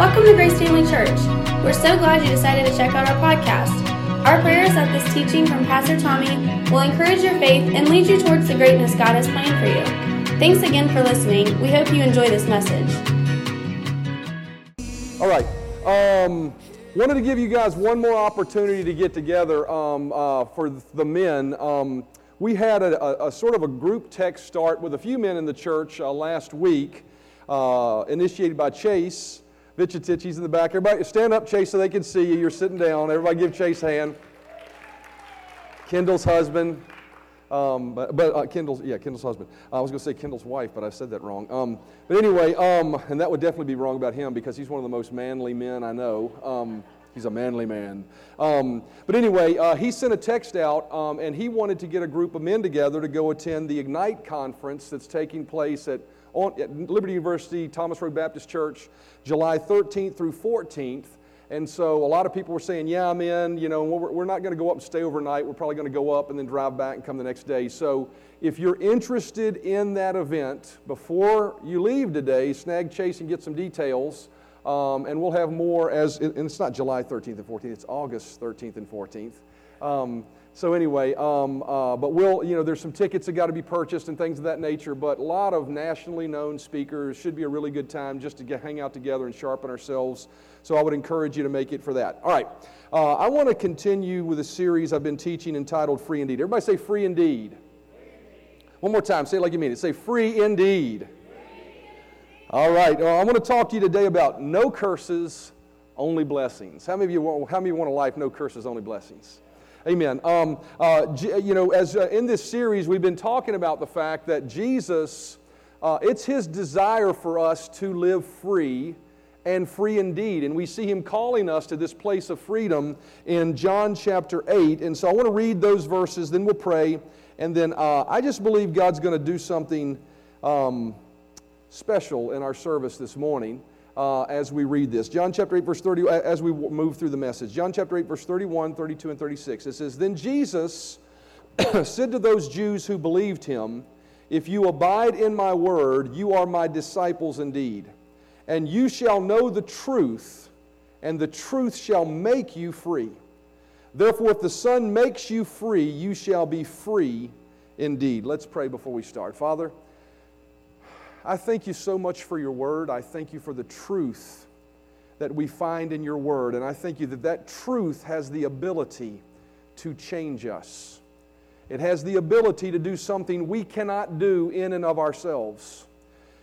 Welcome to Grace Family Church. We're so glad you decided to check out our podcast. Our prayer is that this teaching from Pastor Tommy will encourage your faith and lead you towards the greatness God has planned for you. Thanks again for listening. We hope you enjoy this message. All right. Um, wanted to give you guys one more opportunity to get together um, uh, for the men. Um, we had a, a, a, sort of a group text start with a few men in the church uh, last week, uh, initiated by Chase. Vichitich, he's in the back. Everybody stand up, Chase, so they can see you. You're sitting down. Everybody give Chase a hand. Kendall's husband. Um, but, but uh, Kendall's, yeah, Kendall's husband. I was going to say Kendall's wife, but I said that wrong. Um, but anyway, um, and that would definitely be wrong about him because he's one of the most manly men I know. Um, he's a manly man. Um, but anyway, uh, he sent a text out, um, and he wanted to get a group of men together to go attend the Ignite conference that's taking place at, on, at Liberty University, Thomas Road Baptist Church, July 13th through 14th. And so a lot of people were saying, Yeah, I'm in. You know, we're, we're not going to go up and stay overnight. We're probably going to go up and then drive back and come the next day. So if you're interested in that event, before you leave today, snag Chase and get some details. Um, and we'll have more as, and it's not July 13th and 14th, it's August 13th and 14th. Um, so anyway, um, uh, but we'll, you know, there's some tickets that got to be purchased and things of that nature, but a lot of nationally known speakers. Should be a really good time just to get, hang out together and sharpen ourselves. So I would encourage you to make it for that. All right. Uh, I want to continue with a series I've been teaching entitled Free Indeed. Everybody say Free Indeed. One more time. Say it like you mean it. Say Free Indeed. All right. Uh, I want to talk to you today about no curses, only blessings. How many of you want, how many want a life no curses, only blessings? Amen. Um, uh, you know, as uh, in this series, we've been talking about the fact that Jesus, uh, it's his desire for us to live free and free indeed. And we see him calling us to this place of freedom in John chapter 8. And so I want to read those verses, then we'll pray. And then uh, I just believe God's going to do something um, special in our service this morning uh, as we read this. John chapter 8, verse 30, as we move through the message. John chapter 8, verse 31, 32, and 36. It says, Then Jesus said to those Jews who believed him, If you abide in my word, you are my disciples indeed. And you shall know the truth, and the truth shall make you free. Therefore, if the Son makes you free, you shall be free indeed. Let's pray before we start. Father, I thank you so much for your word. I thank you for the truth that we find in your word. And I thank you that that truth has the ability to change us. It has the ability to do something we cannot do in and of ourselves.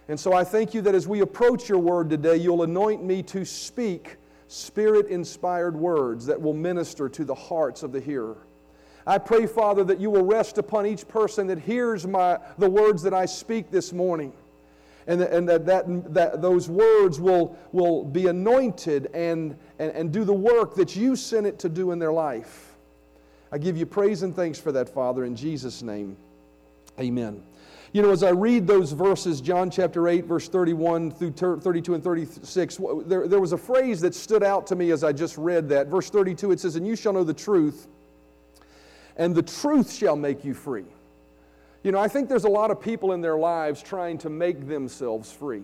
And so I thank you that as we approach your word today, you'll anoint me to speak spirit inspired words that will minister to the hearts of the hearer. I pray, Father, that you will rest upon each person that hears my, the words that I speak this morning and, and that, that, that those words will, will be anointed and, and, and do the work that you sent it to do in their life. I give you praise and thanks for that, Father, in Jesus' name. Amen. You know, as I read those verses, John chapter 8, verse 31 through 32 and 36, there, there was a phrase that stood out to me as I just read that. Verse 32, it says, And you shall know the truth, and the truth shall make you free. You know, I think there's a lot of people in their lives trying to make themselves free.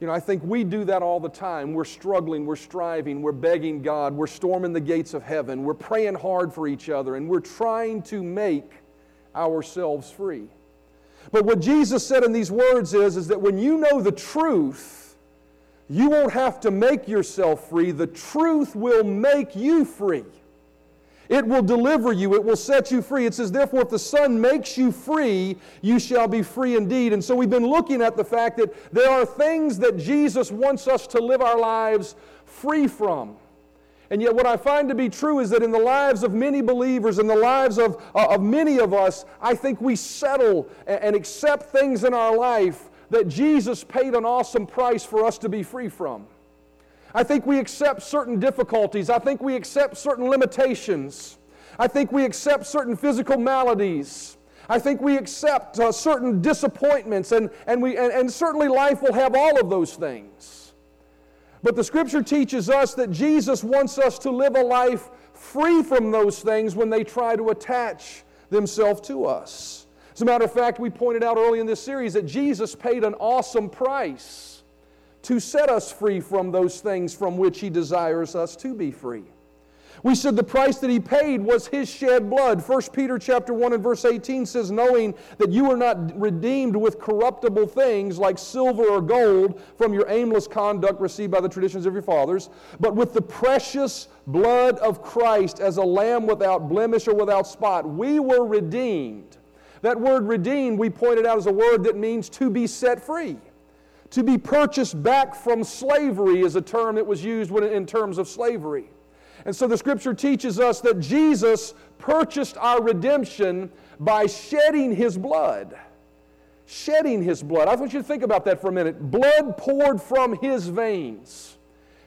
You know, I think we do that all the time. We're struggling, we're striving, we're begging God, we're storming the gates of heaven, we're praying hard for each other, and we're trying to make ourselves free. But what Jesus said in these words is, is that when you know the truth, you won't have to make yourself free. The truth will make you free. It will deliver you, it will set you free. It says, Therefore, if the Son makes you free, you shall be free indeed. And so we've been looking at the fact that there are things that Jesus wants us to live our lives free from. And yet, what I find to be true is that in the lives of many believers, in the lives of, uh, of many of us, I think we settle and, and accept things in our life that Jesus paid an awesome price for us to be free from. I think we accept certain difficulties. I think we accept certain limitations. I think we accept certain physical maladies. I think we accept uh, certain disappointments, and, and, we, and, and certainly life will have all of those things. But the scripture teaches us that Jesus wants us to live a life free from those things when they try to attach themselves to us. As a matter of fact, we pointed out early in this series that Jesus paid an awesome price to set us free from those things from which He desires us to be free. We said the price that he paid was his shed blood. 1 Peter chapter 1 and verse 18 says, knowing that you are not redeemed with corruptible things like silver or gold from your aimless conduct received by the traditions of your fathers, but with the precious blood of Christ as a lamb without blemish or without spot. We were redeemed. That word redeemed, we pointed out, is a word that means to be set free. To be purchased back from slavery is a term that was used in terms of slavery. And so the scripture teaches us that Jesus purchased our redemption by shedding his blood. Shedding his blood. I want you to think about that for a minute. Blood poured from his veins.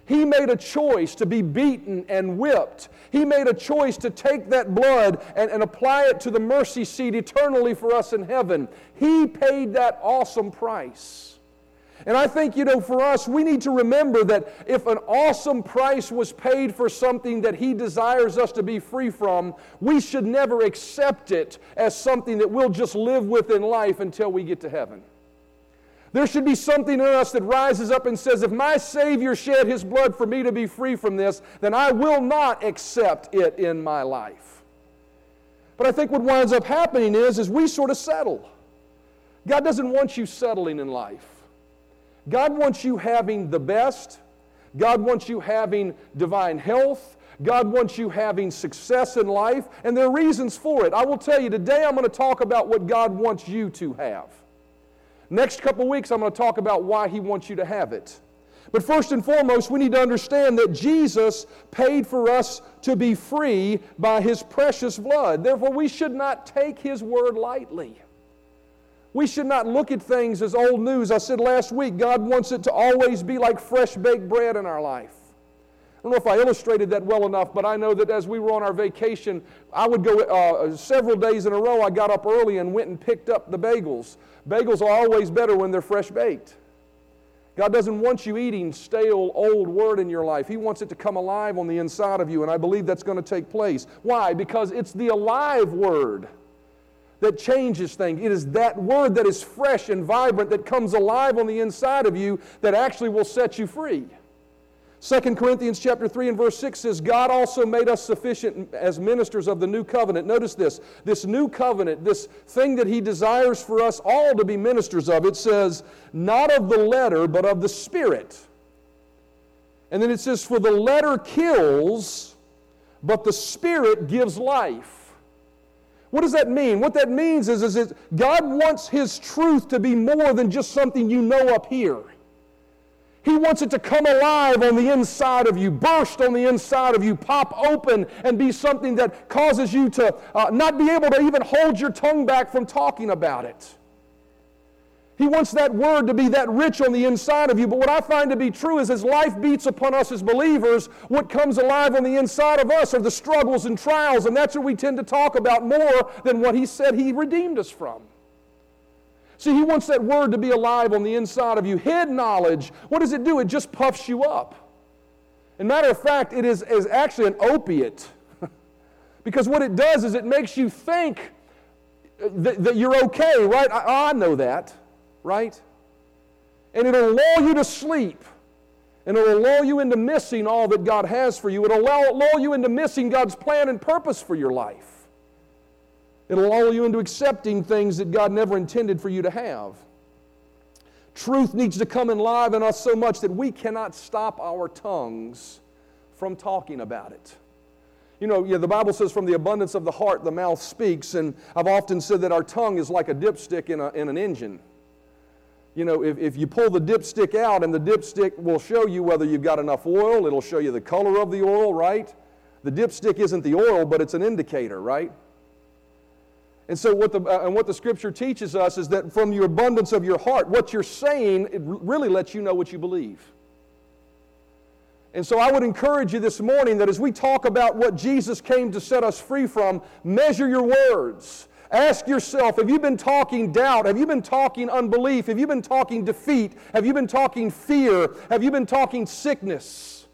He made a choice to be beaten and whipped. He made a choice to take that blood and, and apply it to the mercy seat eternally for us in heaven. He paid that awesome price. And I think, you know, for us, we need to remember that if an awesome price was paid for something that He desires us to be free from, we should never accept it as something that we'll just live with in life until we get to heaven. There should be something in us that rises up and says, if my Savior shed His blood for me to be free from this, then I will not accept it in my life. But I think what winds up happening is, is we sort of settle. God doesn't want you settling in life. God wants you having the best. God wants you having divine health. God wants you having success in life, and there are reasons for it. I will tell you today, I'm going to talk about what God wants you to have. Next couple weeks, I'm going to talk about why He wants you to have it. But first and foremost, we need to understand that Jesus paid for us to be free by His precious blood. Therefore, we should not take His word lightly. We should not look at things as old news. I said last week, God wants it to always be like fresh baked bread in our life. I don't know if I illustrated that well enough, but I know that as we were on our vacation, I would go uh, several days in a row. I got up early and went and picked up the bagels. Bagels are always better when they're fresh baked. God doesn't want you eating stale, old word in your life. He wants it to come alive on the inside of you, and I believe that's going to take place. Why? Because it's the alive word that changes things. It is that word that is fresh and vibrant that comes alive on the inside of you that actually will set you free. 2 Corinthians chapter 3 and verse 6 says, God also made us sufficient as ministers of the new covenant. Notice this, this new covenant, this thing that he desires for us all to be ministers of, it says, not of the letter, but of the Spirit. And then it says, for the letter kills, but the Spirit gives life. What does that mean? What that means is, is that God wants His truth to be more than just something you know up here. He wants it to come alive on the inside of you, burst on the inside of you, pop open, and be something that causes you to uh, not be able to even hold your tongue back from talking about it. He wants that word to be that rich on the inside of you. But what I find to be true is as life beats upon us as believers, what comes alive on the inside of us are the struggles and trials. And that's what we tend to talk about more than what He said He redeemed us from. See, He wants that word to be alive on the inside of you. Hid knowledge, what does it do? It just puffs you up. And matter of fact, it is, is actually an opiate. because what it does is it makes you think that, that you're okay, right? I, I know that right? And it'll lull you to sleep. And it'll lull you into missing all that God has for you. It'll lull, you into missing God's plan and purpose for your life. It'll lull you into accepting things that God never intended for you to have. Truth needs to come alive in us so much that we cannot stop our tongues from talking about it. You know, yeah, the Bible says, from the abundance of the heart, the mouth speaks. And I've often said that our tongue is like a dipstick in, a, in an engine you know, if, if you pull the dipstick out and the dipstick will show you whether you've got enough oil, it'll show you the color of the oil, right? The dipstick isn't the oil, but it's an indicator, right? And so, what the, uh, and what the scripture teaches us is that from your abundance of your heart, what you're saying, it really lets you know what you believe. And so, I would encourage you this morning that as we talk about what Jesus came to set us free from, measure your words. Ask yourself have you been talking doubt? Have you been talking unbelief? Have you been talking defeat? Have you been talking fear? Have you been talking sickness?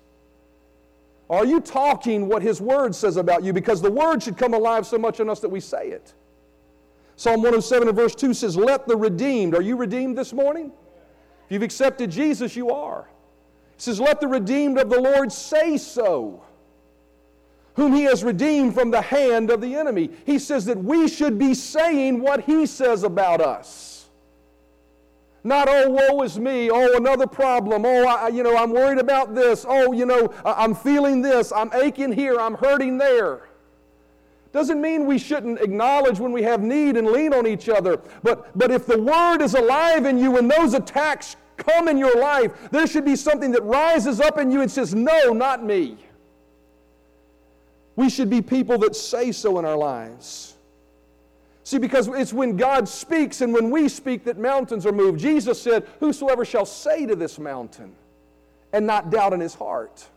Are you talking what His Word says about you? Because the Word should come alive so much in us that we say it. Psalm 107 and verse 2 says, Let the redeemed, are you redeemed this morning? If you've accepted Jesus, you are. He says, Let the redeemed of the Lord say so, whom he has redeemed from the hand of the enemy. He says that we should be saying what he says about us. Not, oh, woe is me. Oh, another problem. Oh, I, you know, I'm worried about this. Oh, you know, I'm feeling this. I'm aching here. I'm hurting there. Doesn't mean we shouldn't acknowledge when we have need and lean on each other. But, but if the Word is alive in you and those attacks come in your life, there should be something that rises up in you and says, No, not me. We should be people that say so in our lives. See, because it's when God speaks and when we speak that mountains are moved. Jesus said, Whosoever shall say to this mountain and not doubt in his heart.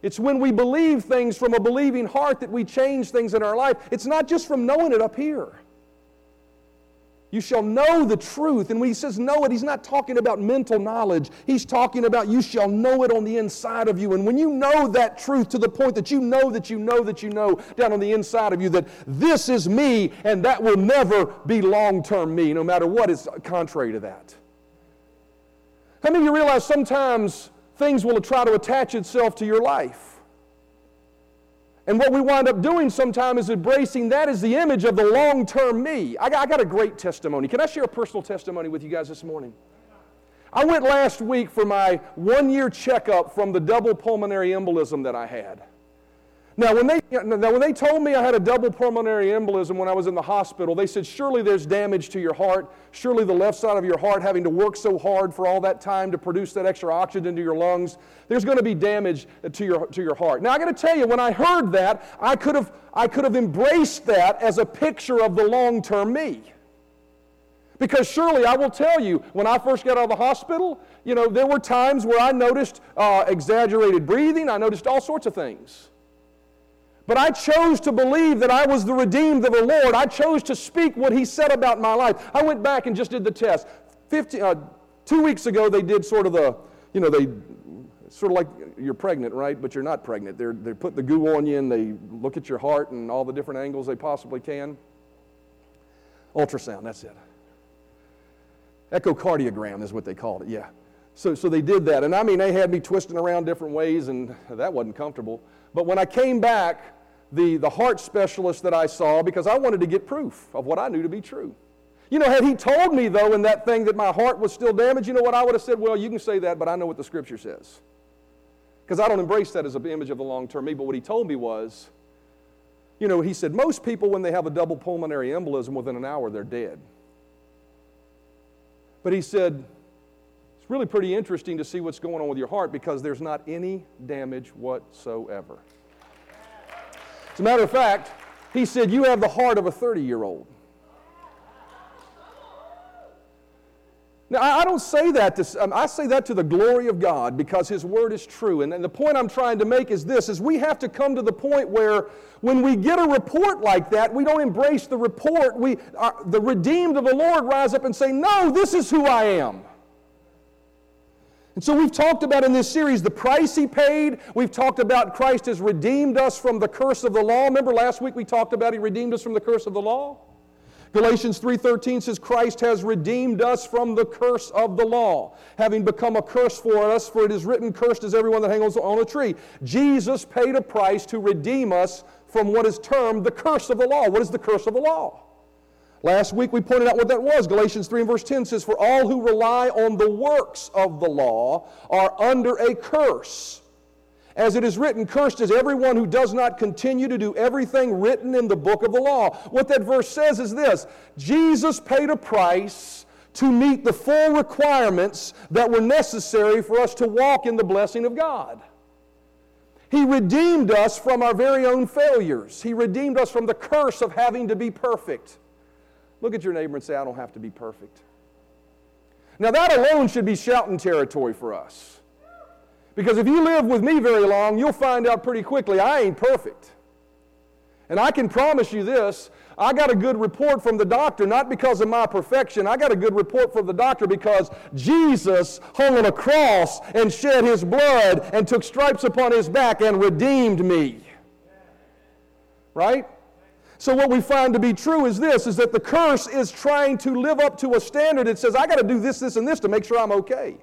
It's when we believe things from a believing heart that we change things in our life. It's not just from knowing it up here. You shall know the truth. And when he says know it, he's not talking about mental knowledge. He's talking about you shall know it on the inside of you. And when you know that truth to the point that you know that you know that you know down on the inside of you that this is me and that will never be long term me, no matter what is contrary to that. How many of you realize sometimes things will try to attach itself to your life. And what we wind up doing sometimes is embracing that as the image of the long term me. I got, I got, a great testimony. Can I share a personal testimony with you guys this morning? I went last week for my one year checkup from the double pulmonary embolism that I had. Now when, they, now, when they told me I had a double pulmonary embolism when I was in the hospital, they said, Surely there's damage to your heart. Surely the left side of your heart, having to work so hard for all that time to produce that extra oxygen to your lungs, there's going to be damage to your, to your heart. Now, I got to tell you, when I heard that, I could, have, I could have embraced that as a picture of the long term me. Because surely I will tell you, when I first got out of the hospital, you know, there were times where I noticed uh, exaggerated breathing, I noticed all sorts of things. But I chose to believe that I was the redeemed of the Lord. I chose to speak what He said about my life. I went back and just did the test. 50, uh, two weeks ago, they did sort of the, you know, they sort of like you're pregnant, right? But you're not pregnant. They're, they put the goo on you and they look at your heart and all the different angles they possibly can. Ultrasound, that's it. Echocardiogram is what they called it, yeah. So, so they did that. And I mean, they had me twisting around different ways, and that wasn't comfortable. But when I came back, the, the heart specialist that I saw, because I wanted to get proof of what I knew to be true. You know, had he told me, though, in that thing that my heart was still damaged, you know what I would have said? Well, you can say that, but I know what the scripture says. Because I don't embrace that as an image of the long term me. But what he told me was, you know, he said, most people, when they have a double pulmonary embolism, within an hour, they're dead. But he said, it's really pretty interesting to see what's going on with your heart because there's not any damage whatsoever. As a matter of fact, he said, You have the heart of a 30 year old. Now, I don't say that to, um, I say that to the glory of God because His Word is true. And, and the point I'm trying to make is this, is we have to come to the point where when we get a report like that, we don't embrace the report. We, are, the redeemed of the Lord rise up and say, no, this is who I am. And so we've talked about in this series the price he paid. We've talked about Christ has redeemed us from the curse of the law. Remember last week we talked about he redeemed us from the curse of the law? Galatians 3:13 says Christ has redeemed us from the curse of the law, having become a curse for us, for it is written cursed is everyone that hangs on a tree. Jesus paid a price to redeem us from what is termed the curse of the law. What is the curse of the law? Last week we pointed out what that was. Galatians 3 and verse 10 says, For all who rely on the works of the law are under a curse. As it is written, cursed is everyone who does not continue to do everything written in the book of the law. What that verse says is this Jesus paid a price to meet the full requirements that were necessary for us to walk in the blessing of God. He redeemed us from our very own failures. He redeemed us from the curse of having to be perfect. Look at your neighbor and say, I don't have to be perfect. Now, that alone should be shouting territory for us. Because if you live with me very long, you'll find out pretty quickly I ain't perfect. And I can promise you this I got a good report from the doctor, not because of my perfection. I got a good report from the doctor because Jesus hung on a cross and shed his blood and took stripes upon his back and redeemed me. Right? So what we find to be true is this is that the curse is trying to live up to a standard that says I got to do this this and this to make sure I'm okay.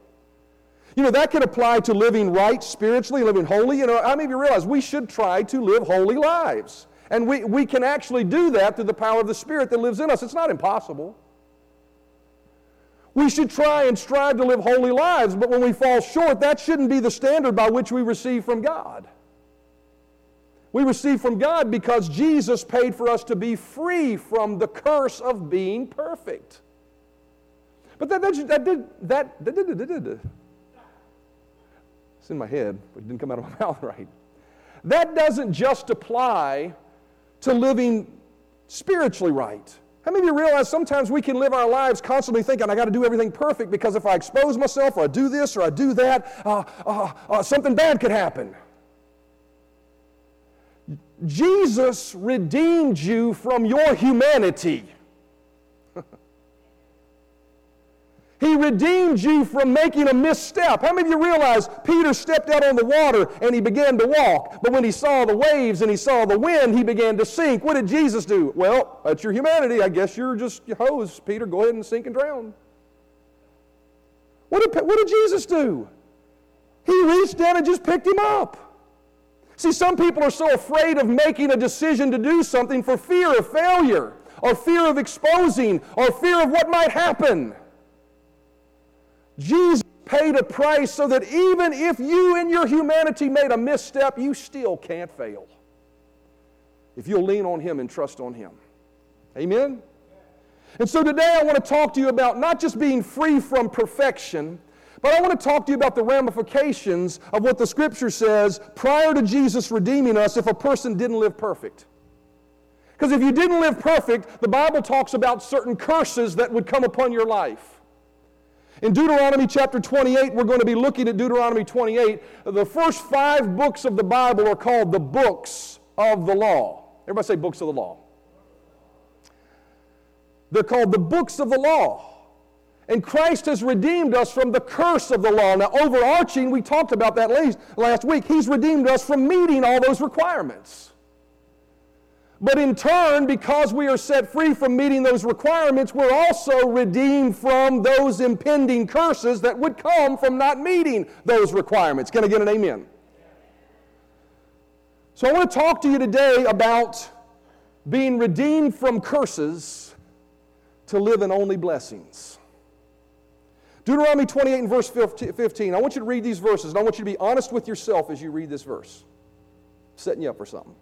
You know, that can apply to living right spiritually, living holy. You know, many of you realize we should try to live holy lives? And we, we can actually do that through the power of the Spirit that lives in us. It's not impossible. We should try and strive to live holy lives, but when we fall short, that shouldn't be the standard by which we receive from God. We receive from God because Jesus paid for us to be free from the curse of being perfect. But that, that, that did, that, that, that, that, that, it's in my head, but it didn't come out of my mouth right. That doesn't just apply to living spiritually right. How many of you realize sometimes we can live our lives constantly thinking, I got to do everything perfect because if I expose myself or I do this or I do that, uh, uh, uh, something bad could happen. Jesus redeemed you from your humanity. He redeemed you from making a misstep. How many of you realize Peter stepped out on the water and he began to walk, but when he saw the waves and he saw the wind, he began to sink? What did Jesus do? Well, that's your humanity. I guess you're just hose, Peter. Go ahead and sink and drown. What did, what did Jesus do? He reached down and just picked him up. See, some people are so afraid of making a decision to do something for fear of failure, or fear of exposing, or fear of what might happen. Jesus paid a price so that even if you in your humanity made a misstep, you still can't fail. If you'll lean on Him and trust on Him. Amen? And so today I want to talk to you about not just being free from perfection, but I want to talk to you about the ramifications of what the Scripture says prior to Jesus redeeming us if a person didn't live perfect. Because if you didn't live perfect, the Bible talks about certain curses that would come upon your life. In Deuteronomy chapter 28, we're going to be looking at Deuteronomy 28. The first five books of the Bible are called the books of the law. Everybody say books of the law. They're called the books of the law. And Christ has redeemed us from the curse of the law. Now, overarching, we talked about that last week. He's redeemed us from meeting all those requirements. But in turn, because we are set free from meeting those requirements, we're also redeemed from those impending curses that would come from not meeting those requirements. Can I get an amen? So I want to talk to you today about being redeemed from curses to live in only blessings. Deuteronomy 28 and verse 15. I want you to read these verses, and I want you to be honest with yourself as you read this verse. setting you up for something.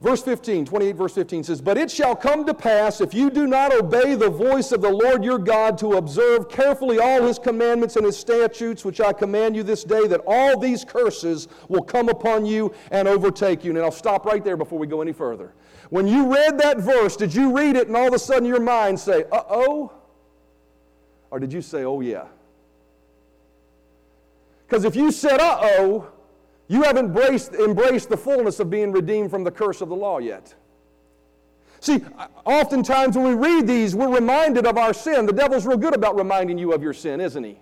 Verse 15, 28 verse 15 says, But it shall come to pass, if you do not obey the voice of the Lord your God to observe carefully all his commandments and his statutes, which I command you this day, that all these curses will come upon you and overtake you. And I'll stop right there before we go any further. When you read that verse, did you read it and all of a sudden your mind say, uh oh? Or did you say, oh yeah? Because if you said, uh oh, you haven't embraced, embraced the fullness of being redeemed from the curse of the law yet. See, oftentimes when we read these, we're reminded of our sin. The devil's real good about reminding you of your sin, isn't he?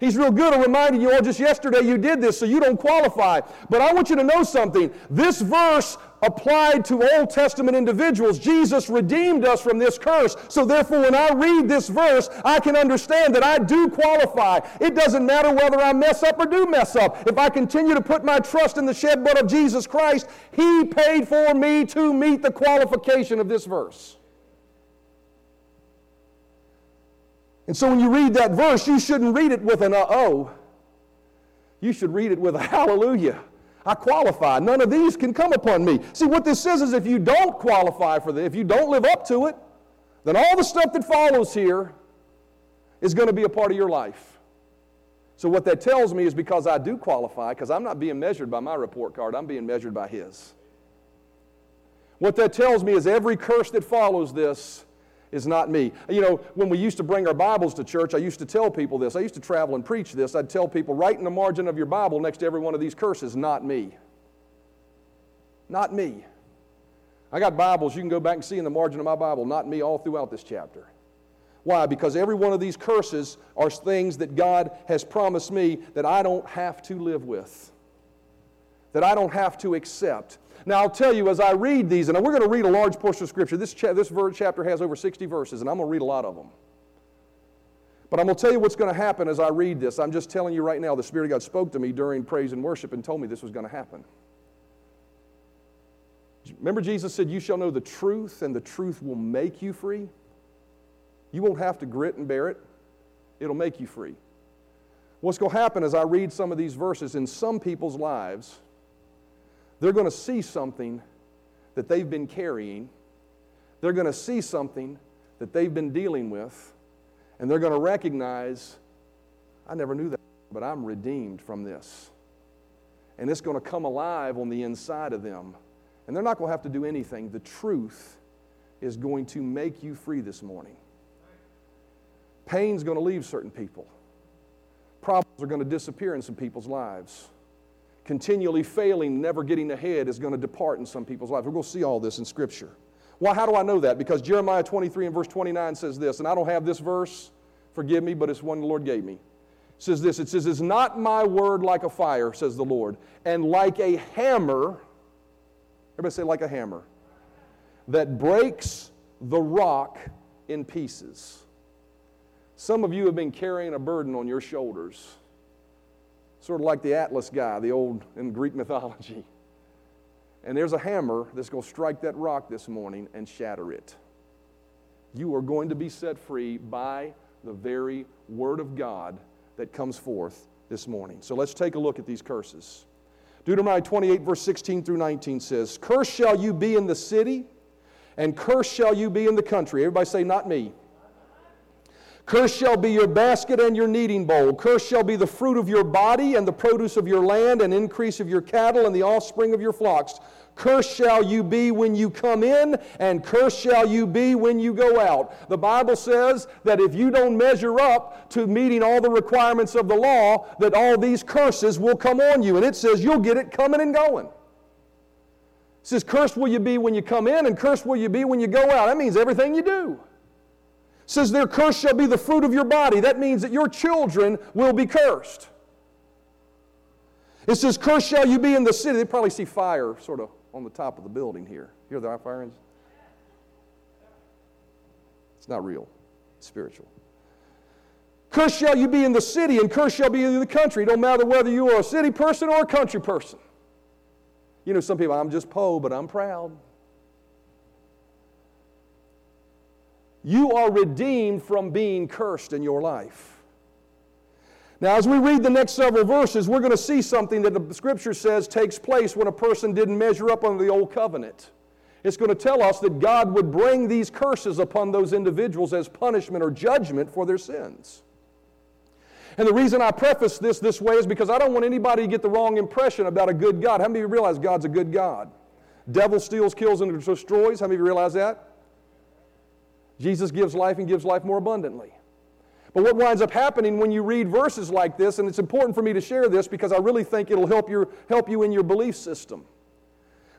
He's real good at reminding you, oh, just yesterday you did this, so you don't qualify. But I want you to know something. This verse applied to Old Testament individuals. Jesus redeemed us from this curse. So therefore, when I read this verse, I can understand that I do qualify. It doesn't matter whether I mess up or do mess up. If I continue to put my trust in the shed blood of Jesus Christ, He paid for me to meet the qualification of this verse. And so when you read that verse, you shouldn't read it with an uh oh. You should read it with a hallelujah. I qualify. None of these can come upon me. See, what this says is if you don't qualify for this, if you don't live up to it, then all the stuff that follows here is going to be a part of your life. So, what that tells me is because I do qualify, because I'm not being measured by my report card, I'm being measured by His. What that tells me is every curse that follows this is not me. You know, when we used to bring our Bibles to church, I used to tell people this. I used to travel and preach this. I'd tell people, write in the margin of your Bible next to every one of these curses, not me. Not me. I got Bibles you can go back and see in the margin of my Bible, not me, all throughout this chapter. Why? Because every one of these curses are things that God has promised me that I don't have to live with, that I don't have to accept. Now, I'll tell you as I read these, and we're going to read a large portion of Scripture. This, cha- this chapter has over 60 verses, and I'm going to read a lot of them. But I'm going to tell you what's going to happen as I read this. I'm just telling you right now, the Spirit of God spoke to me during praise and worship and told me this was going to happen. Remember, Jesus said, You shall know the truth, and the truth will make you free? You won't have to grit and bear it, it'll make you free. What's going to happen as I read some of these verses in some people's lives, they're going to see something that they've been carrying, they're going to see something that they've been dealing with, and they're going to recognize, I never knew that, but I'm redeemed from this. And it's going to come alive on the inside of them. And they're not going to have to do anything. The truth is going to make you free this morning. Pain's going to leave certain people. Problems are going to disappear in some people's lives. Continually failing, never getting ahead is going to depart in some people's lives. We're going to see all this in Scripture. Why, how do I know that? Because Jeremiah 23 and verse 29 says this, and I don't have this verse, forgive me, but it's one the Lord gave me. It says this, it says, Is not my word like a fire, says the Lord, and like a hammer, everybody say like a hammer, that breaks the rock in pieces. Some of you have been carrying a burden on your shoulders, sort of like the Atlas guy, the old in Greek mythology. And there's a hammer that's going to strike that rock this morning and shatter it. You are going to be set free by the very Word of God that comes forth this morning. So let's take a look at these curses. Deuteronomy 28, verse 16 through 19 says, Cursed shall you be in the city, and cursed shall you be in the country. Everybody say, Not me. Cursed shall be your basket and your kneading bowl. Cursed shall be the fruit of your body and the produce of your land and increase of your cattle and the offspring of your flocks. Cursed shall you be when you come in, and cursed shall you be when you go out. The Bible says that if you don't measure up to meeting all the requirements of the law, that all these curses will come on you. And it says you'll get it coming and going. It says, Cursed will you be when you come in, and cursed will you be when you go out. That means everything you do says, Their curse shall be the fruit of your body. That means that your children will be cursed. It says, Cursed shall you be in the city. They probably see fire sort of on the top of the building here. Hear the fire? It's not real, it's spiritual. Cursed shall you be in the city, and cursed shall be in the country. It don't matter whether you are a city person or a country person. You know, some people, I'm just po, but I'm proud. You are redeemed from being cursed in your life. Now, as we read the next several verses, we're going to see something that the scripture says takes place when a person didn't measure up under the old covenant. It's going to tell us that God would bring these curses upon those individuals as punishment or judgment for their sins. And the reason I preface this this way is because I don't want anybody to get the wrong impression about a good God. How many of you realize God's a good God? Devil steals, kills, and destroys. How many of you realize that? Jesus gives life and gives life more abundantly. But what winds up happening when you read verses like this, and it's important for me to share this because I really think it'll help, your, help you in your belief system.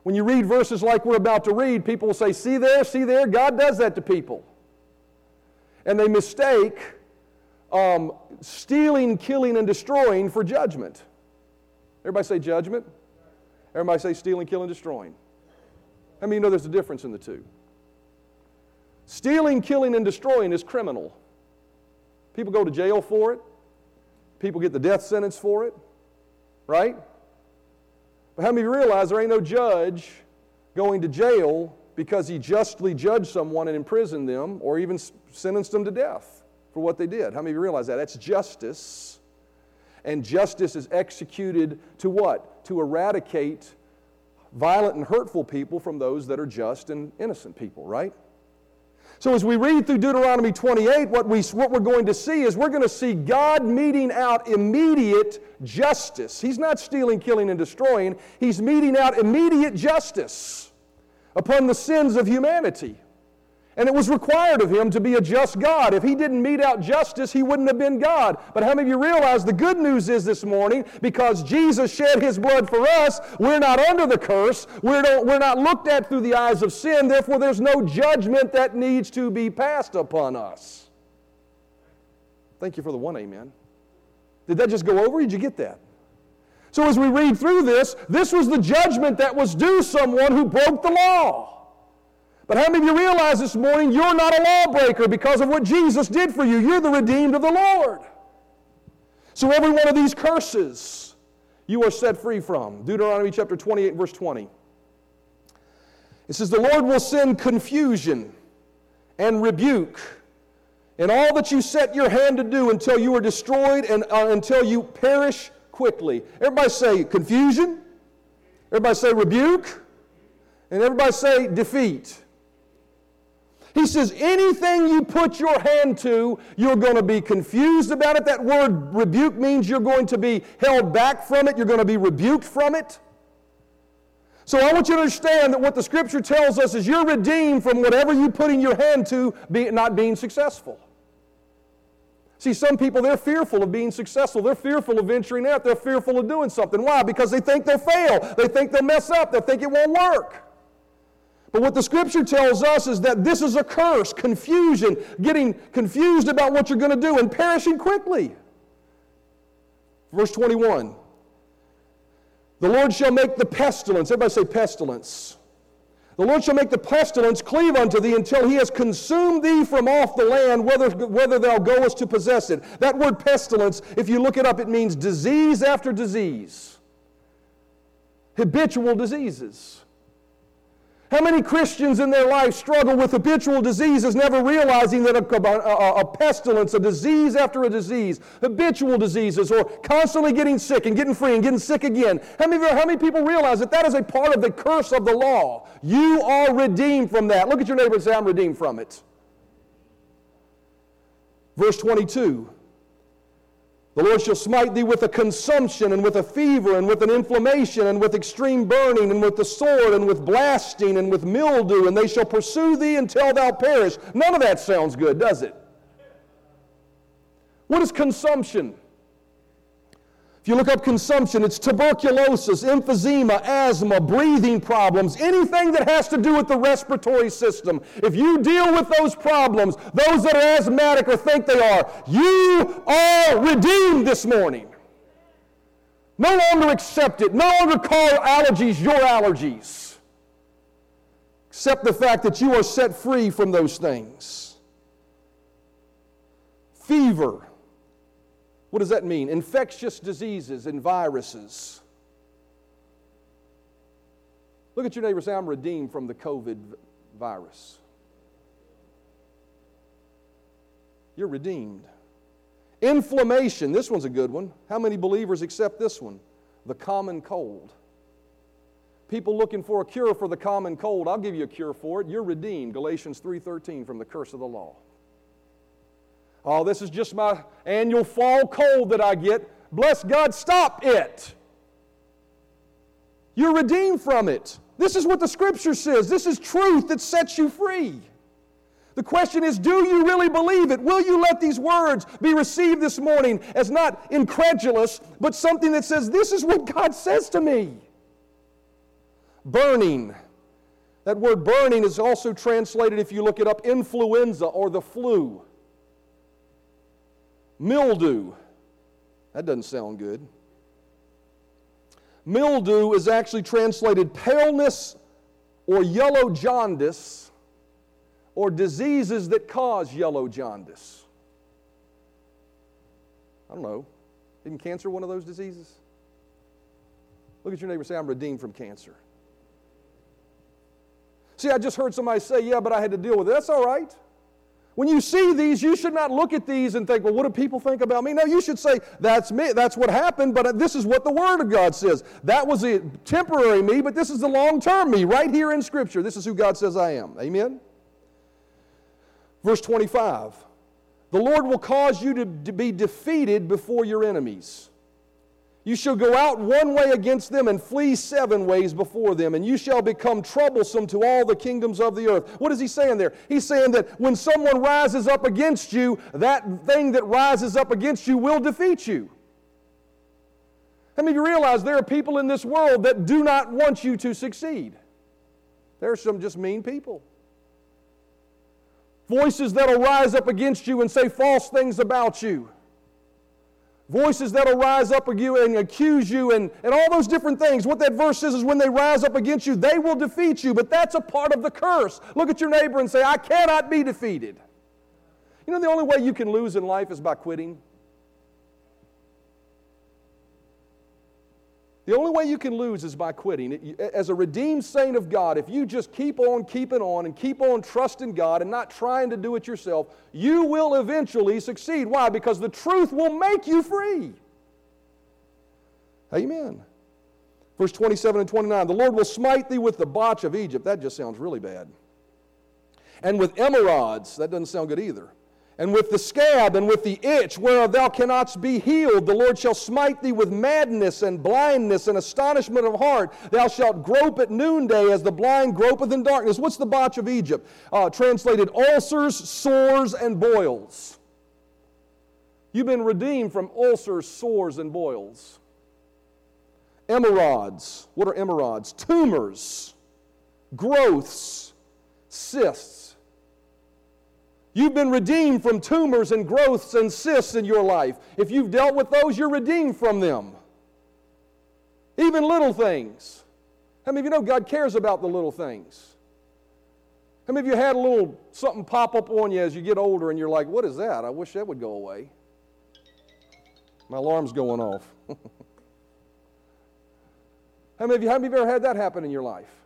When you read verses like we're about to read, people will say, See there, see there, God does that to people. And they mistake um, stealing, killing, and destroying for judgment. Everybody say judgment. Everybody say stealing, killing, destroying. How many you know there's a difference in the two? Stealing, killing, and destroying is criminal. People go to jail for it. People get the death sentence for it, right? But how many realize there ain't no judge going to jail because he justly judged someone and imprisoned them or even sentenced them to death for what they did? How many of you realize that? That's justice. And justice is executed to what? To eradicate violent and hurtful people from those that are just and innocent people, right? So as we read through Deuteronomy 28, what, we, what we're going to see is we're going to see God meting out immediate justice. He's not stealing, killing, and destroying. He's meting out immediate justice upon the sins of humanity. And it was required of him to be a just God. If he didn't mete out justice, he wouldn't have been God. But how many of you realize the good news is this morning, because Jesus shed his blood for us, we're not under the curse. We're, not, we're not looked at through the eyes of sin. Therefore, there's no judgment that needs to be passed upon us. Thank you for the one amen. Did that just go over? Did you get that? So as we read through this, this was the judgment that was due someone who broke the law. But how many of you realize this morning you're not a lawbreaker because of what Jesus did for you? You're the redeemed of the Lord. So every one of these curses you are set free from. Deuteronomy chapter 28, verse 20. It says, The Lord will send confusion and rebuke in all that you set your hand to do until you are destroyed and uh, until you perish quickly. Everybody say confusion. Everybody say rebuke. And everybody say defeat. He says, anything you put your hand to, you're going to be confused about it. That word rebuke means you're going to be held back from it, you're going to be rebuked from it. So I want you to understand that what the scripture tells us is you're redeemed from whatever you put in your hand to be, not being successful. See, some people, they're fearful of being successful. They're fearful of venturing out. They're fearful of doing something. Why? Because they think they'll fail. They think they'll mess up. They think it won't work. But what the scripture tells us is that this is a curse, confusion, getting confused about what you're going to do and perishing quickly. Verse 21 The Lord shall make the pestilence, everybody say pestilence. The Lord shall make the pestilence cleave unto thee until he has consumed thee from off the land, whether, whether thou goest to possess it. That word pestilence, if you look it up, it means disease after disease, habitual diseases. How many Christians in their life struggle with habitual diseases, never realizing that a, a, a, pestilence, a disease after a disease, habitual diseases, or constantly getting sick and getting free and getting sick again? How many, how many people realize that that is a part of the curse of the law? You are redeemed from that. Look at your neighbor and say, I'm redeemed from it. Verse 22 the Lord shall smite thee with a consumption, and with a fever, and with an inflammation, and with extreme burning, and with the sword, and with blasting, and with mildew, and they shall pursue thee until thou perish. None of that sounds good, does it? What is consumption? If you look up consumption, it's tuberculosis, emphysema, asthma, breathing problems, anything that has to do with the respiratory system. If you deal with those problems, those that are asthmatic or think they are, you are redeemed this morning. No longer accept it. No longer call allergies your allergies. Accept the fact that you are set free from those things. Fever what does that mean? Infectious diseases and viruses. Look at your neighbor say, I'm redeemed from the COVID virus. You're redeemed. Inflammation, this one's a good one. How many believers accept this one? The common cold. People looking for a cure for the common cold, I'll give you a cure for it. You're redeemed. Galatians 3:13 from the curse of the law. Oh, this is just my annual fall cold that I get. Bless God, stop it. You're redeemed from it. This is what the scripture says. This is truth that sets you free. The question is, do you really believe it? Will you let these words be received this morning as not incredulous, but something that says, This is what God says to me? Burning. That word burning is also translated, if you look it up, influenza or the flu. Mildew. That doesn't sound good. Mildew is actually translated paleness or yellow jaundice or diseases that cause yellow jaundice. I don't know. Isn't cancer one of those diseases? Look at your neighbor say, I'm redeemed from cancer. See, I just heard somebody say, Yeah, but I had to deal with it. That's all right. When you see these, you should not look at these and think, well, what do people think about me? No, you should say, that's me, that's what happened, but uh, this is what the Word of God says. That was a temporary me, but this is the long term me, right here in Scripture. This is who God says I am. Amen? Verse 25 The Lord will cause you to, to be defeated before your enemies. You shall go out one way against them and flee seven ways before them, and you shall become troublesome to all the kingdoms of the earth. What is he saying there? He's saying that when someone rises up against you, that thing that rises up against you will defeat you. Many of you realize there are people in this world that do not want you to succeed? There are some just mean people. Voices that will rise up against you and say false things about you voices that'll rise up against you and accuse you and, and all those different things. What that verse says is when they rise up against you, they will defeat you, but that's a part of the curse. Look at your neighbor and say, I cannot be defeated. You know, the only way you can lose in life is by quitting. The only way you can lose is by quitting. As a redeemed saint of God, if you just keep on keeping on and keep on trusting God and not trying to do it yourself, you will eventually succeed. Why? Because the truth will make you free. Amen. Verse 27 and 29 The Lord will smite thee with the botch of Egypt. That just sounds really bad. And with emerods. That doesn't sound good either and with the scab and with the itch whereof thou cannot be healed. The Lord shall smite thee with madness and blindness and astonishment of heart. Thou shalt grope at noonday as the blind gropeth in darkness. What's the botch of Egypt? Uh, translated ulcers, sores, and boils. You've been redeemed from ulcers, sores, and boils. Emerods. What are emerods? Tumors, growths, cysts. You've been redeemed from tumors and growths and cysts in your life. If you've dealt with those, you're redeemed from them. Even little things. How many of you know God cares about the little things? How many of you had a little something pop up on you as you get older and you're like, what is that? I wish that would go away. My alarm's going off. how, many of you, how many of you ever had that happen in your life?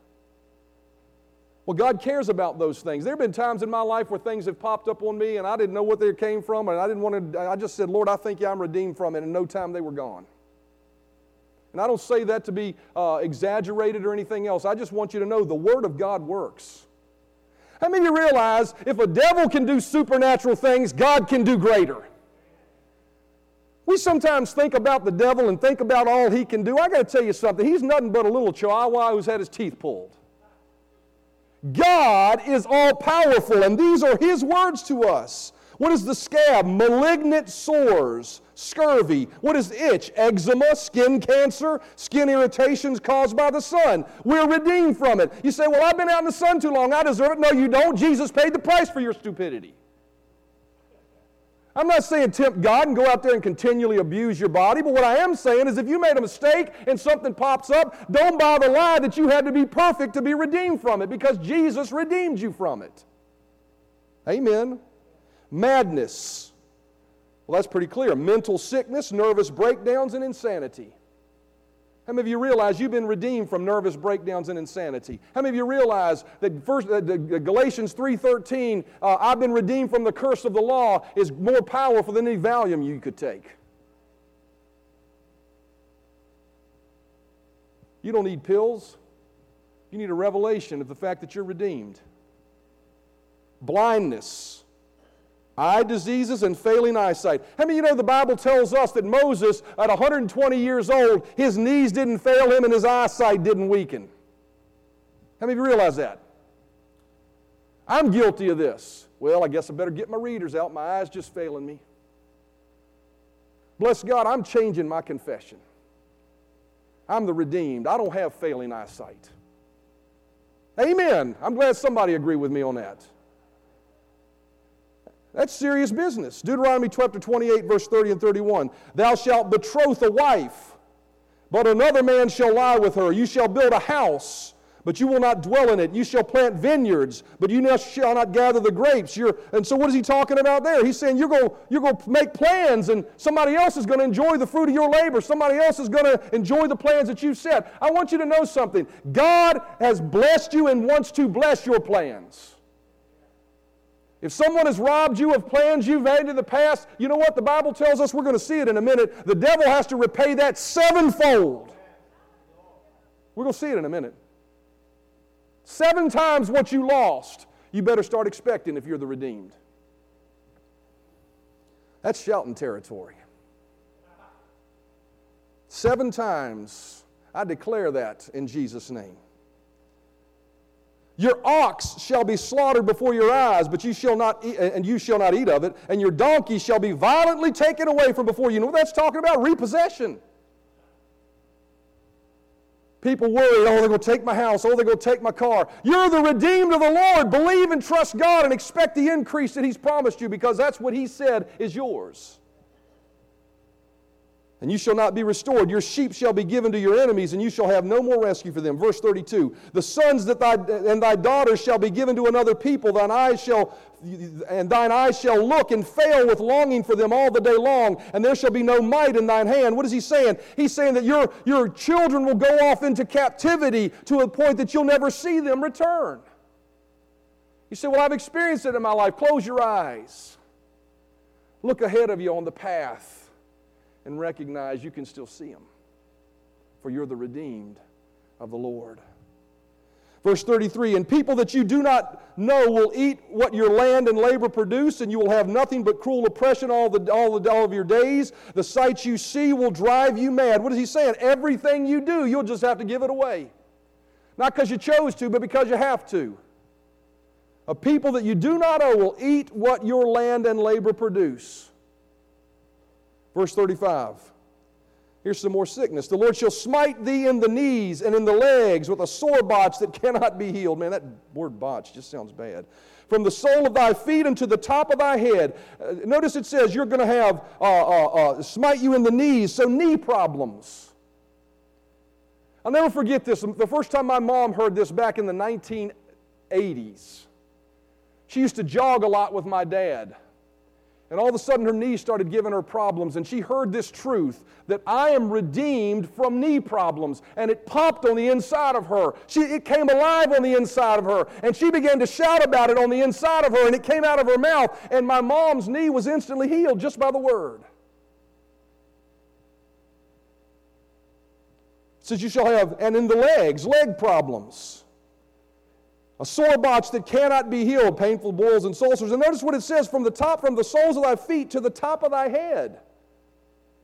Well, God cares about those things. There have been times in my life where things have popped up on me and I didn't know what they came from, and I didn't want to, I just said, Lord, I think I'm redeemed from it. And in no time they were gone. And I don't say that to be uh, exaggerated or anything else. I just want you to know the Word of God works. How many of you realize if a devil can do supernatural things, God can do greater? We sometimes think about the devil and think about all he can do. I got to tell you something. He's nothing but a little chihuahua who's had his teeth pulled. God is all powerful, and these are His words to us. What is the scab? Malignant sores, scurvy. What is itch? Eczema, skin cancer, skin irritations caused by the sun. We're redeemed from it. You say, Well, I've been out in the sun too long. I deserve it. No, you don't. Jesus paid the price for your stupidity. I'm not saying tempt God and go out there and continually abuse your body, but what I am saying is if you made a mistake and something pops up, don't buy the lie that you had to be perfect to be redeemed from it because Jesus redeemed you from it. Amen. Madness. Well, that's pretty clear. Mental sickness, nervous breakdowns, and insanity. How many of you realize you've been redeemed from nervous breakdowns and insanity? How many of you realize that first, uh, Galatians 3.13, uh, I've been redeemed from the curse of the law, is more powerful than any Valium you could take? You don't need pills. You need a revelation of the fact that you're redeemed. Blindness eye diseases and failing eyesight. How many you know the Bible tells us that Moses, at 120 years old, his knees didn't fail him and his eyesight didn't weaken? How many of you realize that? I'm guilty of this. Well, I guess I better get my readers out. My eyes just failing me. Bless God, I'm changing my confession. I'm the redeemed. I don't have failing eyesight. Amen. I'm glad somebody agreed with me on that. That's serious business. Deuteronomy chapter 28, verse 30 and 31. Thou shalt betroth a wife, but another man shall lie with her. You shall build a house, but you will not dwell in it. You shall plant vineyards, but you shall not gather the grapes. You're, and so, what is he talking about there? He's saying you're going you're going to make plans, and somebody else is going to enjoy the fruit of your labor. Somebody else is going to enjoy the plans that you've set. I want you to know something. God has blessed you and wants to bless your plans. If someone has robbed you of plans you've had in the past, you know what? The Bible tells us, we're going to see it in a minute, the devil has to repay that sevenfold. We're going to see it in a minute. Seven times what you lost, you better start expecting if you're the redeemed. That's shouting territory. Seven times, I declare that in Jesus' name. Your ox shall be slaughtered before your eyes, but you shall not eat, and you shall not eat of it, and your donkey shall be violently taken away from before you. You know what that's talking about? Repossession. People worry, oh, they're going to take my house, oh, they're going to take my car. You're the redeemed of the Lord. Believe and trust God and expect the increase that He's promised you because that's what He said is yours. And you shall not be restored. Your sheep shall be given to your enemies, and you shall have no more rescue for them. Verse 32 The sons that thy, and thy daughters shall be given to another people, thine eyes shall, and thine eyes shall look and fail with longing for them all the day long, and there shall be no might in thine hand. What is he saying? He's saying that your, your children will go off into captivity to a point that you'll never see them return. You say, Well, I've experienced it in my life. Close your eyes. Look ahead of you on the path and recognize you can still see them, for you're the redeemed of the Lord. Verse 33 And people that you do not know will eat what your land and labor produce, and you will have nothing but cruel oppression all, the, all, the, all of your days. The sights you see will drive you mad. What is he saying? Everything you do, you'll just have to give it away. Not because you chose to, but because you have to. A people that you do not owe will eat what your land and labor produce. Verse 35. Here's some more sickness. The Lord shall smite thee in the knees and in the legs with a sore botch that cannot be healed. Man, that word botch just sounds bad. From the sole of thy feet unto the top of thy head. Uh, notice it says you're going to have uh, uh, uh, smite you in the knees, so knee problems. I'll never forget this. The first time my mom heard this back in the 1980s, she used to jog a lot with my dad. And all of a sudden, her knees started giving her problems, and she heard this truth that I am redeemed from knee problems. And it popped on the inside of her. She, it came alive on the inside of her, and she began to shout about it on the inside of her, and it came out of her mouth. And my mom's knee was instantly healed just by the word. It says, You shall have, and in the legs, leg problems. A sore botch that cannot be healed, painful boils and ulcers. And notice what it says from the top, from the soles of thy feet to the top of thy head.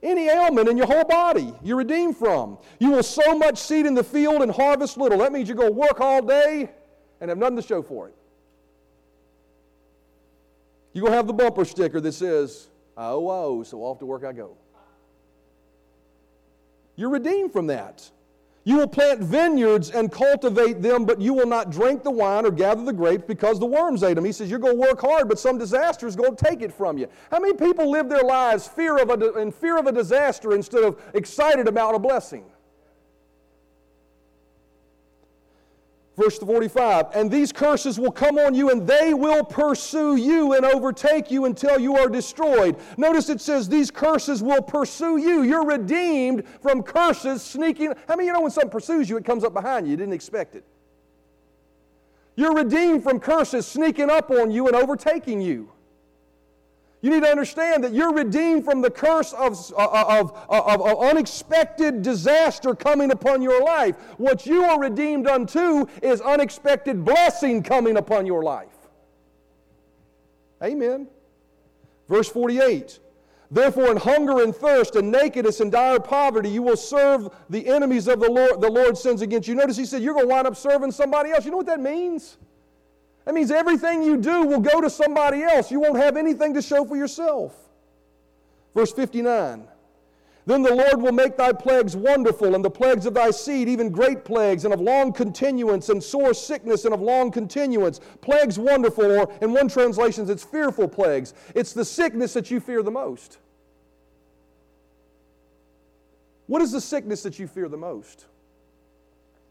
Any ailment in your whole body, you're redeemed from. You will sow much seed in the field and harvest little. That means you go work all day and have nothing to show for it. You're going to have the bumper sticker that says, oh, oh, so off to work I go. You're redeemed from that. You will plant vineyards and cultivate them, but you will not drink the wine or gather the grapes because the worms ate them. He says, You're going to work hard, but some disaster is going to take it from you. How many people live their lives fear of a, in fear of a disaster instead of excited about a blessing? Verse 45, and these curses will come on you, and they will pursue you and overtake you until you are destroyed. Notice it says, These curses will pursue you. You're redeemed from curses sneaking. How many you know when something pursues you, it comes up behind you? You didn't expect it. You're redeemed from curses sneaking up on you and overtaking you. You need to understand that you're redeemed from the curse of, uh, uh, of, uh, of, of, unexpected disaster coming upon your life. What you are redeemed unto is unexpected blessing coming upon your life. Amen. Verse 48 Therefore, in hunger and thirst and nakedness and dire poverty, you will serve the enemies of the Lord, the Lord sends against you. Notice he said, You're going to wind up serving somebody else. You know what that means? That means everything you do will go to somebody else. You won't have anything to show for yourself. Verse 59 Then the Lord will make thy plagues wonderful, and the plagues of thy seed, even great plagues, and of long continuance, and sore sickness, and of long continuance. Plagues wonderful, or in one translation, it's fearful plagues. It's the sickness that you fear the most. What is the sickness that you fear the most?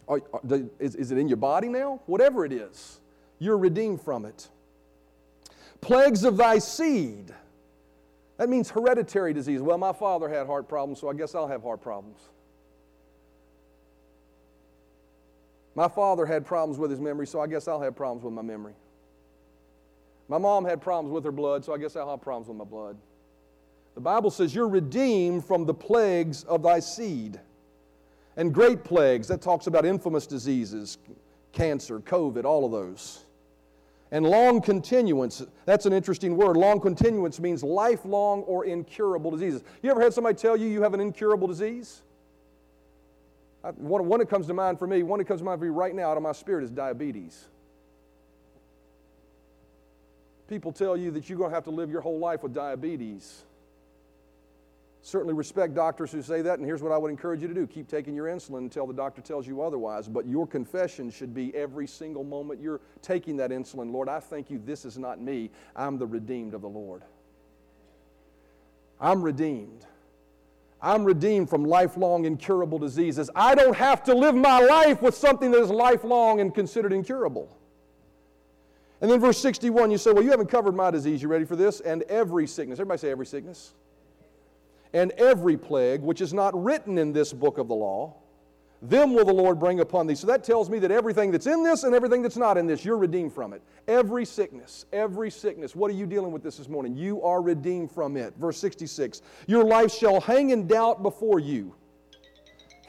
Are, are, is, is it in your body now? Whatever it is you're redeemed from it. Plagues of thy seed. That means hereditary disease. Well, my father had heart problems, so I guess I'll have heart problems. My father had problems with his memory, so I guess I'll have problems with my memory. My mom had problems with her blood, so I guess I'll have problems with my blood. The Bible says you're redeemed from the plagues of thy seed. And great plagues, that talks about infamous diseases, cancer, COVID, all of those. And long continuance, that's an interesting word. Long continuance means lifelong or incurable diseases. You ever had somebody tell you you have an incurable disease? I, one, one that comes to mind for me, one that comes to mind for me right now out of my spirit is diabetes. People tell you that you're going to have to live your whole life with diabetes. Certainly respect doctors who say that, and here's what I would encourage you to do keep taking your insulin until the doctor tells you otherwise. But your confession should be every single moment you're taking that insulin Lord, I thank you, this is not me. I'm the redeemed of the Lord. I'm redeemed. I'm redeemed from lifelong incurable diseases. I don't have to live my life with something that is lifelong and considered incurable. And then verse 61, you say, Well, you haven't covered my disease. You ready for this? And every sickness. Everybody say every sickness. And every plague which is not written in this book of the law, them will the Lord bring upon thee. So that tells me that everything that's in this and everything that's not in this, you're redeemed from it. Every sickness, every sickness. What are you dealing with this this morning? You are redeemed from it. Verse 66 Your life shall hang in doubt before you.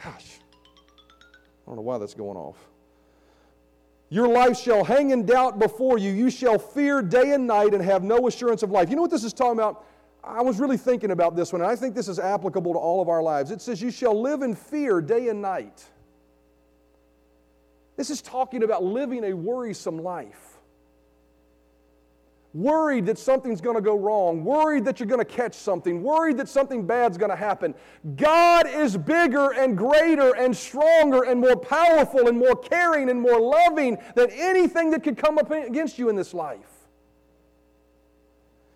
Gosh, I don't know why that's going off. Your life shall hang in doubt before you. You shall fear day and night and have no assurance of life. You know what this is talking about? I was really thinking about this one, and I think this is applicable to all of our lives. It says, You shall live in fear day and night. This is talking about living a worrisome life. Worried that something's going to go wrong, worried that you're going to catch something, worried that something bad's going to happen. God is bigger and greater and stronger and more powerful and more caring and more loving than anything that could come up against you in this life.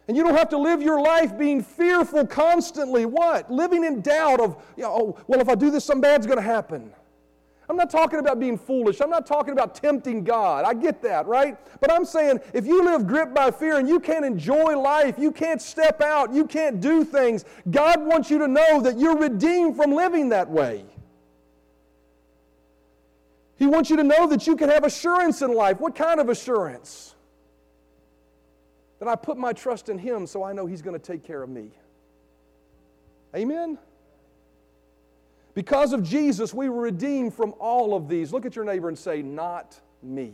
And you don't have to live your life being fearful constantly. What? Living in doubt of, you know, oh, well, if I do this, something bad's going to happen. I'm not talking about being foolish. I'm not talking about tempting God. I get that, right? But I'm saying if you live gripped by fear and you can't enjoy life, you can't step out, you can't do things, God wants you to know that you're redeemed from living that way. He wants you to know that you can have assurance in life. What kind of assurance? I put my trust in Him so I know He's going to take care of me. Amen? Because of Jesus, we were redeemed from all of these. Look at your neighbor and say, Not me.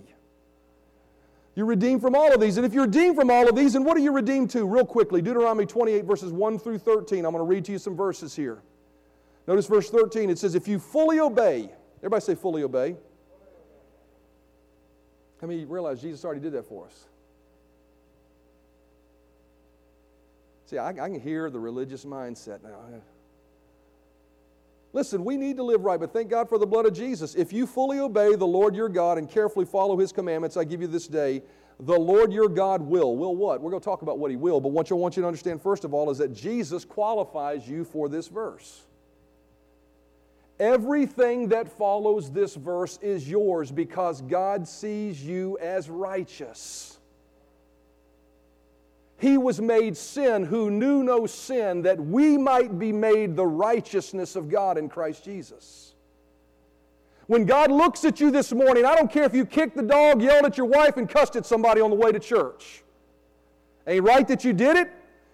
You're redeemed from all of these. And if you're redeemed from all of these, and what are you redeemed to? Real quickly, Deuteronomy 28, verses 1 through 13. I'm going to read to you some verses here. Notice verse 13. It says, If you fully obey, everybody say fully obey. How many realize Jesus already did that for us? See, I, I can hear the religious mindset now. Listen, we need to live right, but thank God for the blood of Jesus. If you fully obey the Lord your God and carefully follow his commandments I give you this day, the Lord your God will. Will what? We're going to talk about what he will, but what I want you to understand first of all is that Jesus qualifies you for this verse. Everything that follows this verse is yours because God sees you as righteous. He was made sin who knew no sin, that we might be made the righteousness of God in Christ Jesus. When God looks at you this morning, I don't care if you kicked the dog, yelled at your wife, and cussed at somebody on the way to church. Ain't right that you did it.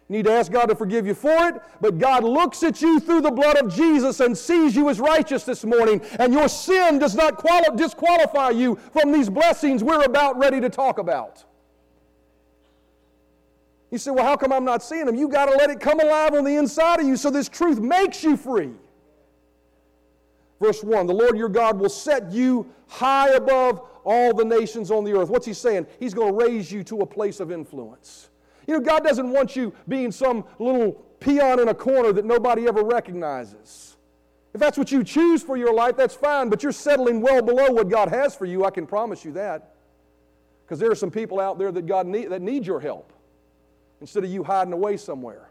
You need to ask God to forgive you for it. But God looks at you through the blood of Jesus and sees you as righteous this morning. And your sin does not quali- disqualify you from these blessings we're about ready to talk about. You say, well, how come I'm not seeing them? You got to let it come alive on the inside of you so this truth makes you free. Verse 1 The Lord your God will set you high above all the nations on the earth. What's he saying? He's going to raise you to a place of influence. You know, God doesn't want you being some little peon in a corner that nobody ever recognizes. If that's what you choose for your life, that's fine, but you're settling well below what God has for you, I can promise you that. Because there are some people out there that God need, that need your help instead of you hiding away somewhere.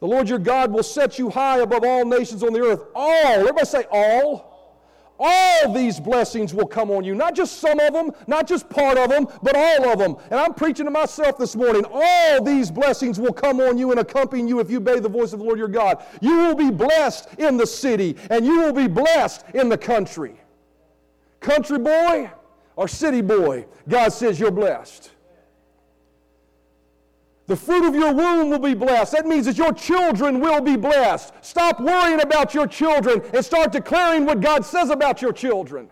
The Lord your God will set you high above all nations on the earth. All, everybody say all. All these blessings will come on you. Not just some of them, not just part of them, but all of them. And I'm preaching to myself this morning. All these blessings will come on you and accompany you if you obey the voice of the Lord your God. You will be blessed in the city and you will be blessed in the country. Country boy or city boy, God says you're blessed. The fruit of your womb will be blessed. That means that your children will be blessed. Stop worrying about your children and start declaring what God says about your children.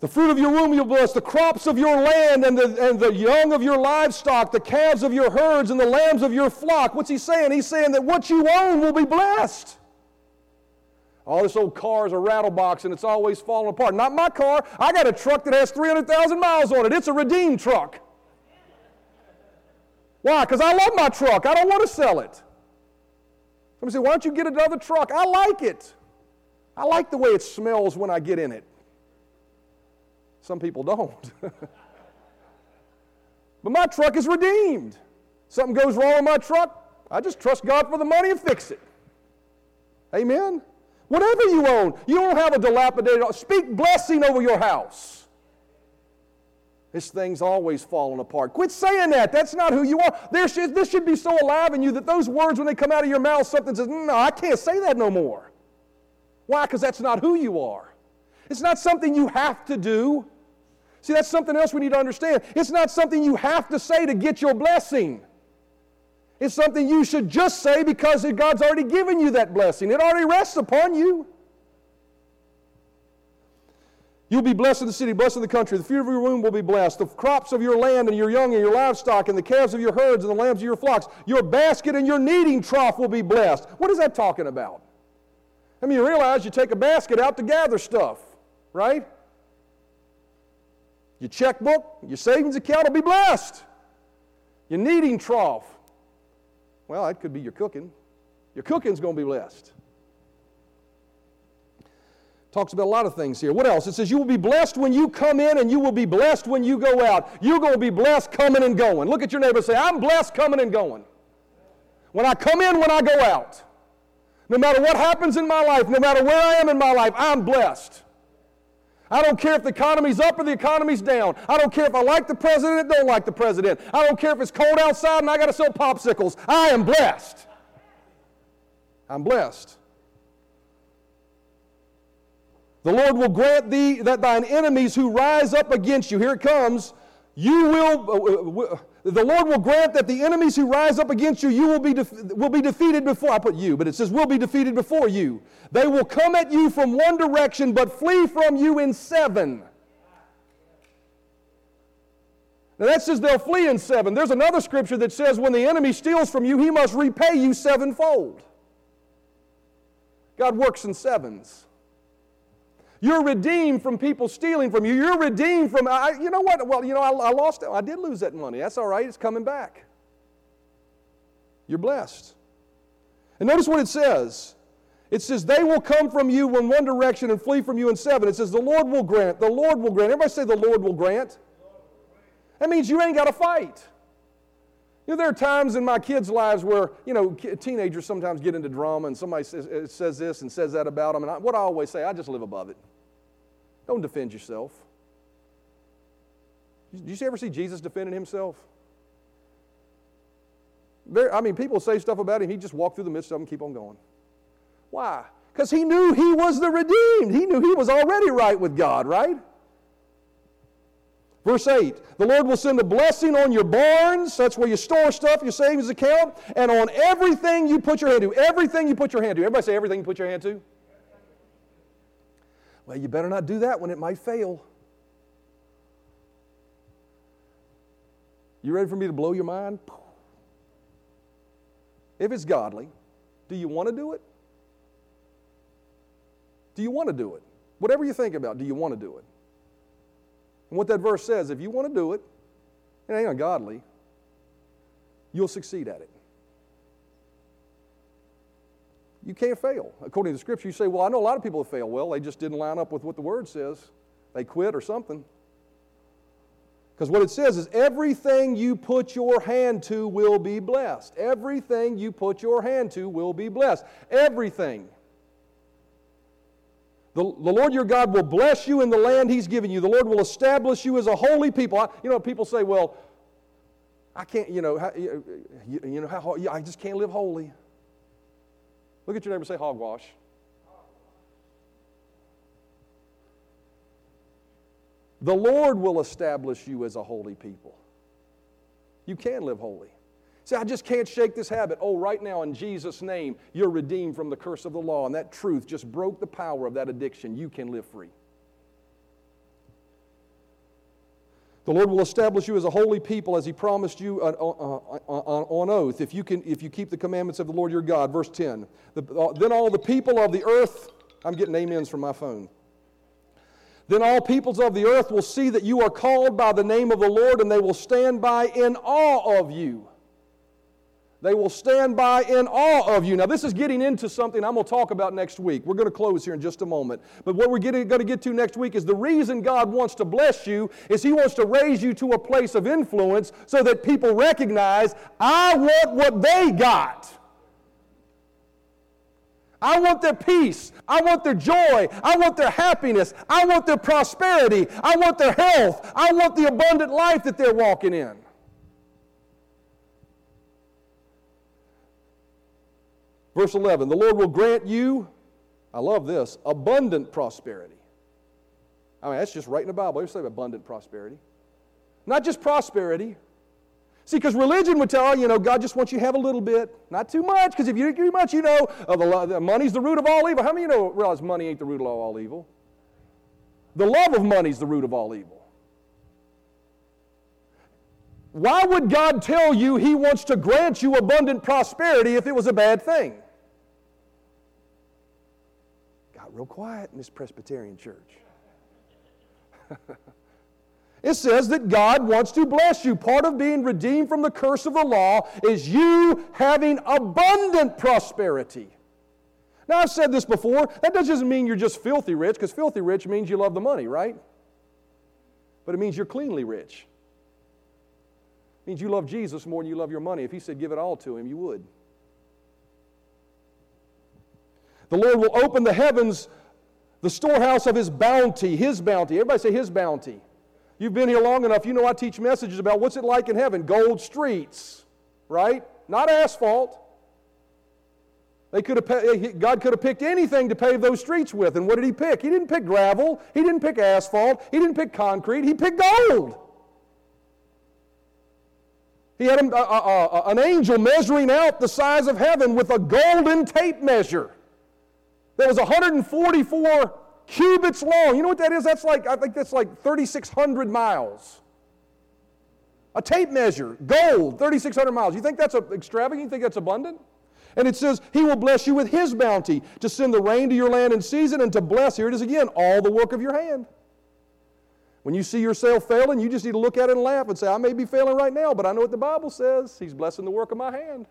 The fruit of your womb you'll bless, the crops of your land and the, and the young of your livestock, the calves of your herds and the lambs of your flock. What's he saying? He's saying that what you own will be blessed. All this old car is a rattle box and it's always falling apart. Not my car. I got a truck that has 300,000 miles on it. It's a redeemed truck. Why? Because I love my truck. I don't want to sell it. Somebody say, why don't you get another truck? I like it. I like the way it smells when I get in it. Some people don't. but my truck is redeemed. Something goes wrong with my truck, I just trust God for the money and fix it. Amen? Whatever you own, you don't have a dilapidated, speak blessing over your house. This thing's always falling apart. Quit saying that. That's not who you are. There should, this should be so alive in you that those words, when they come out of your mouth, something says, No, I can't say that no more. Why? Because that's not who you are. It's not something you have to do. See, that's something else we need to understand. It's not something you have to say to get your blessing. It's something you should just say because God's already given you that blessing. It already rests upon you. You'll be blessed in the city, blessed in the country. The fruit of your womb will be blessed. The crops of your land and your young and your livestock and the calves of your herds and the lambs of your flocks. Your basket and your kneading trough will be blessed. What is that talking about? I mean, you realize you take a basket out to gather stuff, right? Your checkbook, your savings account will be blessed. Your kneading trough. Well, that could be your cooking. Your cooking's going to be blessed. Talks about a lot of things here. What else? It says, You will be blessed when you come in, and you will be blessed when you go out. You're going to be blessed coming and going. Look at your neighbor say, I'm blessed coming and going. When I come in, when I go out. No matter what happens in my life, no matter where I am in my life, I'm blessed. I don't care if the economy's up or the economy's down. I don't care if I like the president or don't like the president. I don't care if it's cold outside and I got to sell popsicles. I am blessed. I'm blessed. The Lord will grant thee that thine enemies who rise up against you, here it comes, you will, uh, uh, the Lord will grant that the enemies who rise up against you, you will be, will be defeated before, I put you, but it says will be defeated before you. They will come at you from one direction, but flee from you in seven. Now that says they'll flee in seven. There's another scripture that says when the enemy steals from you, he must repay you sevenfold. God works in sevens. You're redeemed from people stealing from you. You're redeemed from, I, you know what? Well, you know, I, I lost it. I did lose that money. That's all right. It's coming back. You're blessed. And notice what it says. It says, They will come from you in one direction and flee from you in seven. It says, The Lord will grant. The Lord will grant. Everybody say, The Lord will grant. That means you ain't got to fight. You know, there are times in my kids' lives where, you know, teenagers sometimes get into drama and somebody says, uh, says this and says that about them. And I, what I always say, I just live above it. Don't defend yourself. Did you ever see Jesus defending himself? I mean, people say stuff about him, he just walked through the midst of them and keep on going. Why? Because he knew he was the redeemed. He knew he was already right with God, right? Verse 8 The Lord will send a blessing on your barns, that's where you store stuff, your savings account, and on everything you put your hand to. Everything you put your hand to. Everybody say everything you put your hand to. Well, you better not do that when it might fail. You ready for me to blow your mind? If it's godly, do you want to do it? Do you want to do it? Whatever you think about, do you want to do it? And what that verse says, if you want to do it, it ain't ungodly, you'll succeed at it. You can't fail. According to the scripture, you say, Well, I know a lot of people have failed. Well, they just didn't line up with what the word says. They quit or something. Because what it says is everything you put your hand to will be blessed. Everything you put your hand to will be blessed. Everything. The, the Lord your God will bless you in the land He's given you. The Lord will establish you as a holy people. I, you know, people say, well, I can't, you know, how, you, you know, how, I just can't live holy. Look at your neighbor and say, hogwash. The Lord will establish you as a holy people. You can live holy. Say, I just can't shake this habit. Oh, right now, in Jesus' name, you're redeemed from the curse of the law. And that truth just broke the power of that addiction. You can live free. The Lord will establish you as a holy people as He promised you on, on, on, oath if you, can, if you keep the commandments of the Lord your God. Verse 10. The, uh, then all the people of the earth, I'm getting amens from my phone. Then all peoples of the earth will see that you are called by the name of the Lord, and they will stand by in awe of you. They will stand by in awe of you. Now, this is getting into something I'm going to talk about next week. We're going to close here in just a moment. But what we're getting, going to get to next week is the reason God wants to bless you is He wants to raise you to a place of influence so that people recognize, I want what they got. I want their peace. I want their joy. I want their happiness. I want their prosperity. I want their health. I want the abundant life that they're walking in. Verse 11 The Lord will grant you, I love this, abundant prosperity. I mean, that's just right in the Bible. They say abundant prosperity. Not just prosperity. See, because religion would tell you you know, God just wants you to have a little bit, not too much, because if you do too much, you know, the, the, money's the root of all evil. How many of you know, realize money ain't the root of all evil? The love of money is the root of all evil. Why would God tell you He wants to grant you abundant prosperity if it was a bad thing? Real quiet in this Presbyterian church. it says that God wants to bless you. Part of being redeemed from the curse of the law is you having abundant prosperity. Now, I've said this before. That doesn't mean you're just filthy rich, because filthy rich means you love the money, right? But it means you're cleanly rich. It means you love Jesus more than you love your money. If He said give it all to Him, you would. The Lord will open the heavens, the storehouse of His bounty, His bounty. Everybody say His bounty. You've been here long enough, you know I teach messages about what's it like in heaven gold streets, right? Not asphalt. They could eh, have, God could have picked anything to pave those streets with. And what did He pick? He didn't pick gravel. He didn't pick asphalt. He didn't pick concrete. He picked gold. He had um, a, a, a, an angel measuring out the size of heaven with a golden tape measure that was 144 cubits long. You know what that is? That's like, I think that's like 3,600 miles. A tape measure, gold, 3,600 miles. You think that's extravagant? You think that's abundant? And it says, He will bless you with His bounty to send the rain to your land in season and to bless, here it is again, all the work of your hand. When you see yourself failing, you just need to look at it and laugh and say, I may be failing right now, but I know what the Bible says. He's blessing the work of my hand.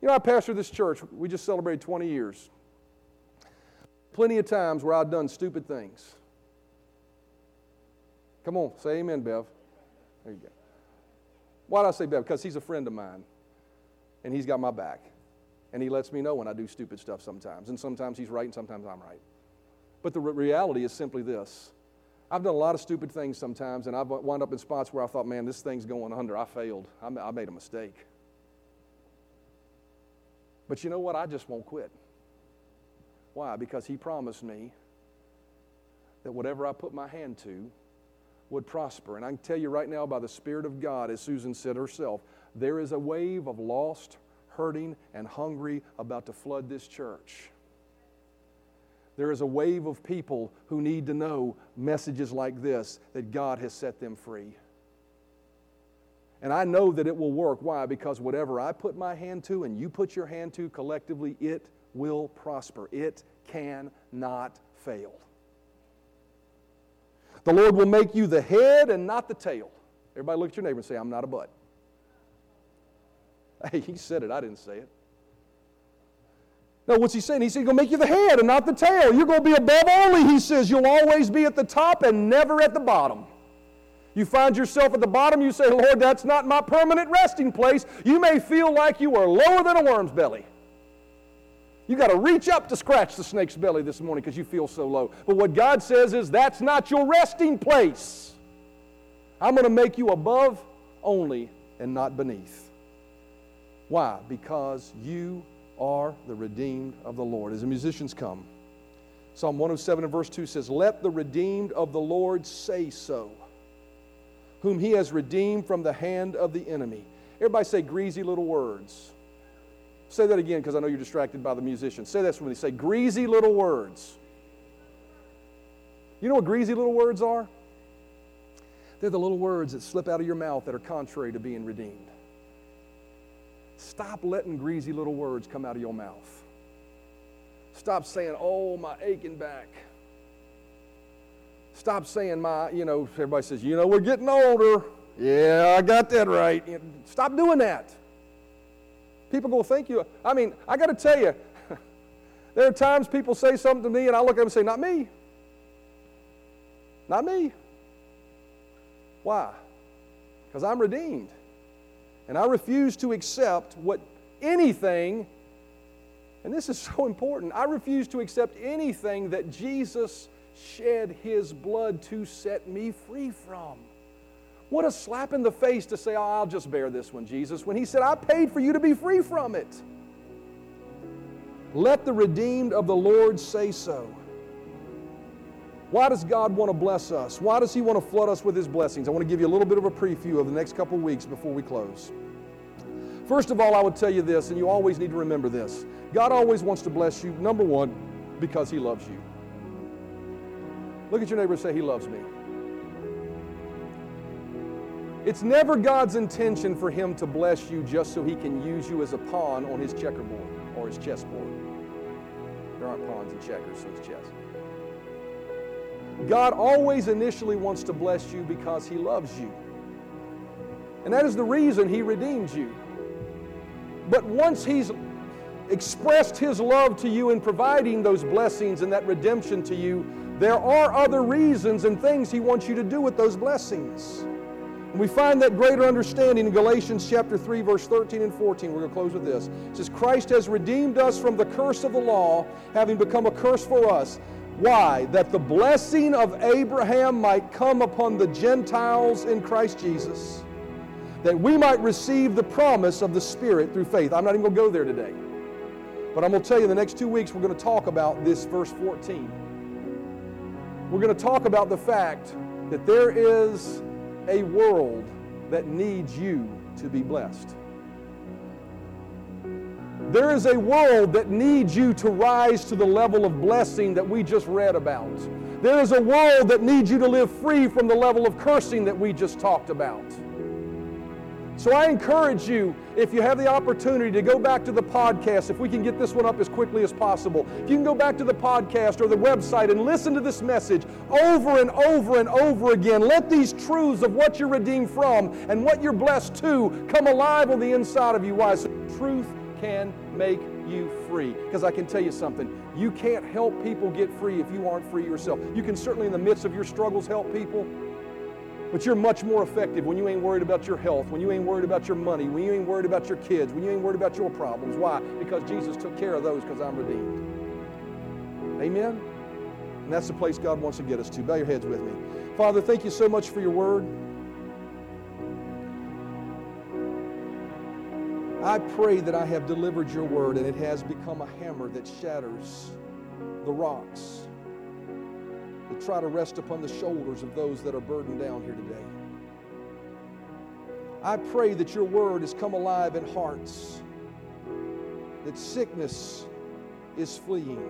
You know, I pastor this church. We just celebrated 20 years plenty of times where I've done stupid things. Come on, say amen, Bev. There you go. Why do I say Bev? Because he's a friend of mine, and he's got my back. And he lets me know when I do stupid stuff sometimes. And sometimes he's right, and sometimes I'm right. But the re- reality is simply this I've done a lot of stupid things sometimes, and I've wound up in spots where I thought, man, this thing's going under. I failed. I made a mistake. But you know what? I just won't quit. Why? Because he promised me that whatever I put my hand to would prosper. And I can tell you right now, by the Spirit of God, as Susan said herself, there is a wave of lost, hurting, and hungry about to flood this church. There is a wave of people who need to know messages like this that God has set them free. And I know that it will work. Why? Because whatever I put my hand to and you put your hand to collectively, it will prosper. It cannot fail. The Lord will make you the head and not the tail. Everybody look at your neighbor and say, I'm not a butt. Hey, he said it, I didn't say it. No, what's he saying? He said, He's going to make you the head and not the tail. You're going to be above only, he says. You'll always be at the top and never at the bottom. You find yourself at the bottom, you say, Lord, that's not my permanent resting place. You may feel like you are lower than a worm's belly. You got to reach up to scratch the snake's belly this morning because you feel so low. But what God says is that's not your resting place. I'm going to make you above only and not beneath. Why? Because you are the redeemed of the Lord. As the musicians come, Psalm 107 and verse 2 says, Let the redeemed of the Lord say so, whom he has redeemed from the hand of the enemy. Everybody say greasy little words. Say that again because I know you're distracted by the musicians. Say this when they say greasy little words. You know what greasy little words are? They're the little words that slip out of your mouth that are contrary to being redeemed. Stop letting greasy little words come out of your mouth. Stop saying, oh, my aching back. Stop saying, my, you know, everybody says, you know, we're getting older. Yeah, I got that right. Stop doing that. People go, thank you. I mean, I got to tell you, there are times people say something to me and I look at them and say, not me. Not me. Why? Because I'm redeemed. And I refuse to accept what anything, and this is so important, I refuse to accept anything that Jesus shed his blood to set me free from. What a slap in the face to say, oh, I'll just bear this one, Jesus, when he said, I paid for you to be free from it. Let the redeemed of the Lord say so. Why does God want to bless us? Why does He want to flood us with His blessings? I want to give you a little bit of a preview of the next couple weeks before we close. First of all, I would tell you this, and you always need to remember this God always wants to bless you, number one, because He loves you. Look at your neighbor and say, He loves me. It's never God's intention for Him to bless you just so He can use you as a pawn on His checkerboard or His chessboard. There aren't pawns and checkers, so it's chess. God always initially wants to bless you because He loves you. And that is the reason He redeemed you. But once He's expressed His love to you in providing those blessings and that redemption to you, there are other reasons and things He wants you to do with those blessings. And we find that greater understanding in Galatians chapter 3, verse 13 and 14. We're going to close with this. It says, Christ has redeemed us from the curse of the law, having become a curse for us. Why? That the blessing of Abraham might come upon the Gentiles in Christ Jesus, that we might receive the promise of the Spirit through faith. I'm not even going to go there today. But I'm going to tell you, the next two weeks, we're going to talk about this verse 14. We're going to talk about the fact that there is a world that needs you to be blessed. There is a world that needs you to rise to the level of blessing that we just read about. There is a world that needs you to live free from the level of cursing that we just talked about. So I encourage you, if you have the opportunity to go back to the podcast, if we can get this one up as quickly as possible, if you can go back to the podcast or the website and listen to this message over and over and over again, let these truths of what you're redeemed from and what you're blessed to come alive on the inside of you. Why? So truth can make you free. Because I can tell you something, you can't help people get free if you aren't free yourself. You can certainly, in the midst of your struggles, help people. But you're much more effective when you ain't worried about your health, when you ain't worried about your money, when you ain't worried about your kids, when you ain't worried about your problems. Why? Because Jesus took care of those because I'm redeemed. Amen? And that's the place God wants to get us to. Bow your heads with me. Father, thank you so much for your word. I pray that I have delivered your word and it has become a hammer that shatters the rocks that try to rest upon the shoulders of those that are burdened down here today. I pray that your word has come alive in hearts, that sickness is fleeing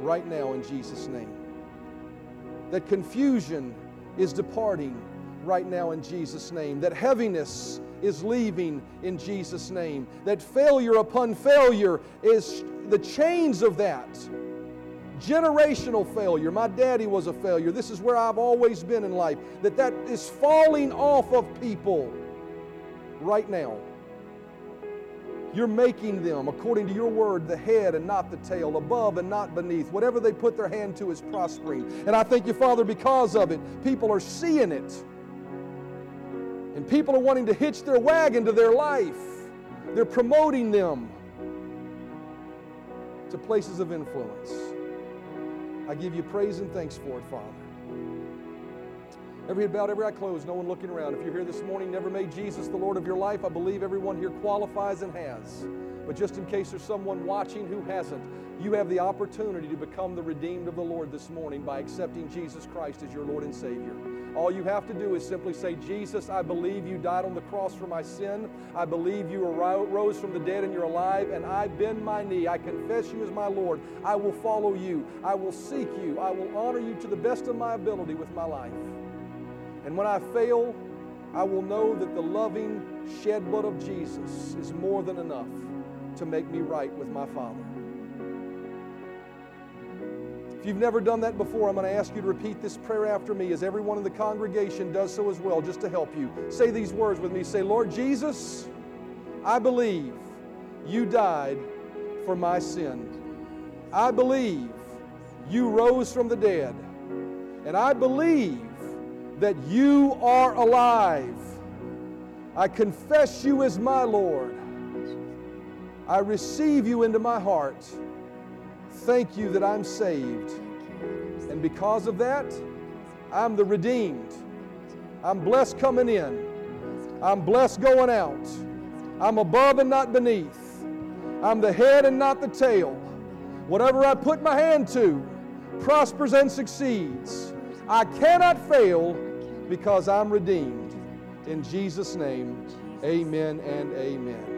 right now in Jesus' name, that confusion is departing right now in Jesus' name, that heaviness is leaving in Jesus' name. That failure upon failure is the chains of that. Generational failure. My daddy was a failure. This is where I've always been in life. That that is falling off of people right now. You're making them, according to your word, the head and not the tail, above and not beneath. Whatever they put their hand to is prospering. And I thank you, Father, because of it, people are seeing it. And people are wanting to hitch their wagon to their life. They're promoting them to places of influence. I give you praise and thanks for it, Father. Every head bowed, every eye closed, no one looking around. If you're here this morning, never made Jesus the Lord of your life, I believe everyone here qualifies and has. But just in case there's someone watching who hasn't, you have the opportunity to become the redeemed of the Lord this morning by accepting Jesus Christ as your Lord and Savior. All you have to do is simply say, Jesus, I believe you died on the cross for my sin. I believe you arose from the dead and you're alive, and I bend my knee. I confess you as my Lord. I will follow you. I will seek you. I will honor you to the best of my ability with my life. And when I fail, I will know that the loving shed blood of Jesus is more than enough to make me right with my Father. If you've never done that before, I'm going to ask you to repeat this prayer after me as everyone in the congregation does so as well, just to help you. Say these words with me. Say, Lord Jesus, I believe you died for my sin. I believe you rose from the dead. And I believe that you are alive. I confess you as my Lord. I receive you into my heart. Thank you that I'm saved. And because of that, I'm the redeemed. I'm blessed coming in. I'm blessed going out. I'm above and not beneath. I'm the head and not the tail. Whatever I put my hand to prospers and succeeds. I cannot fail because I'm redeemed. In Jesus' name, amen and amen.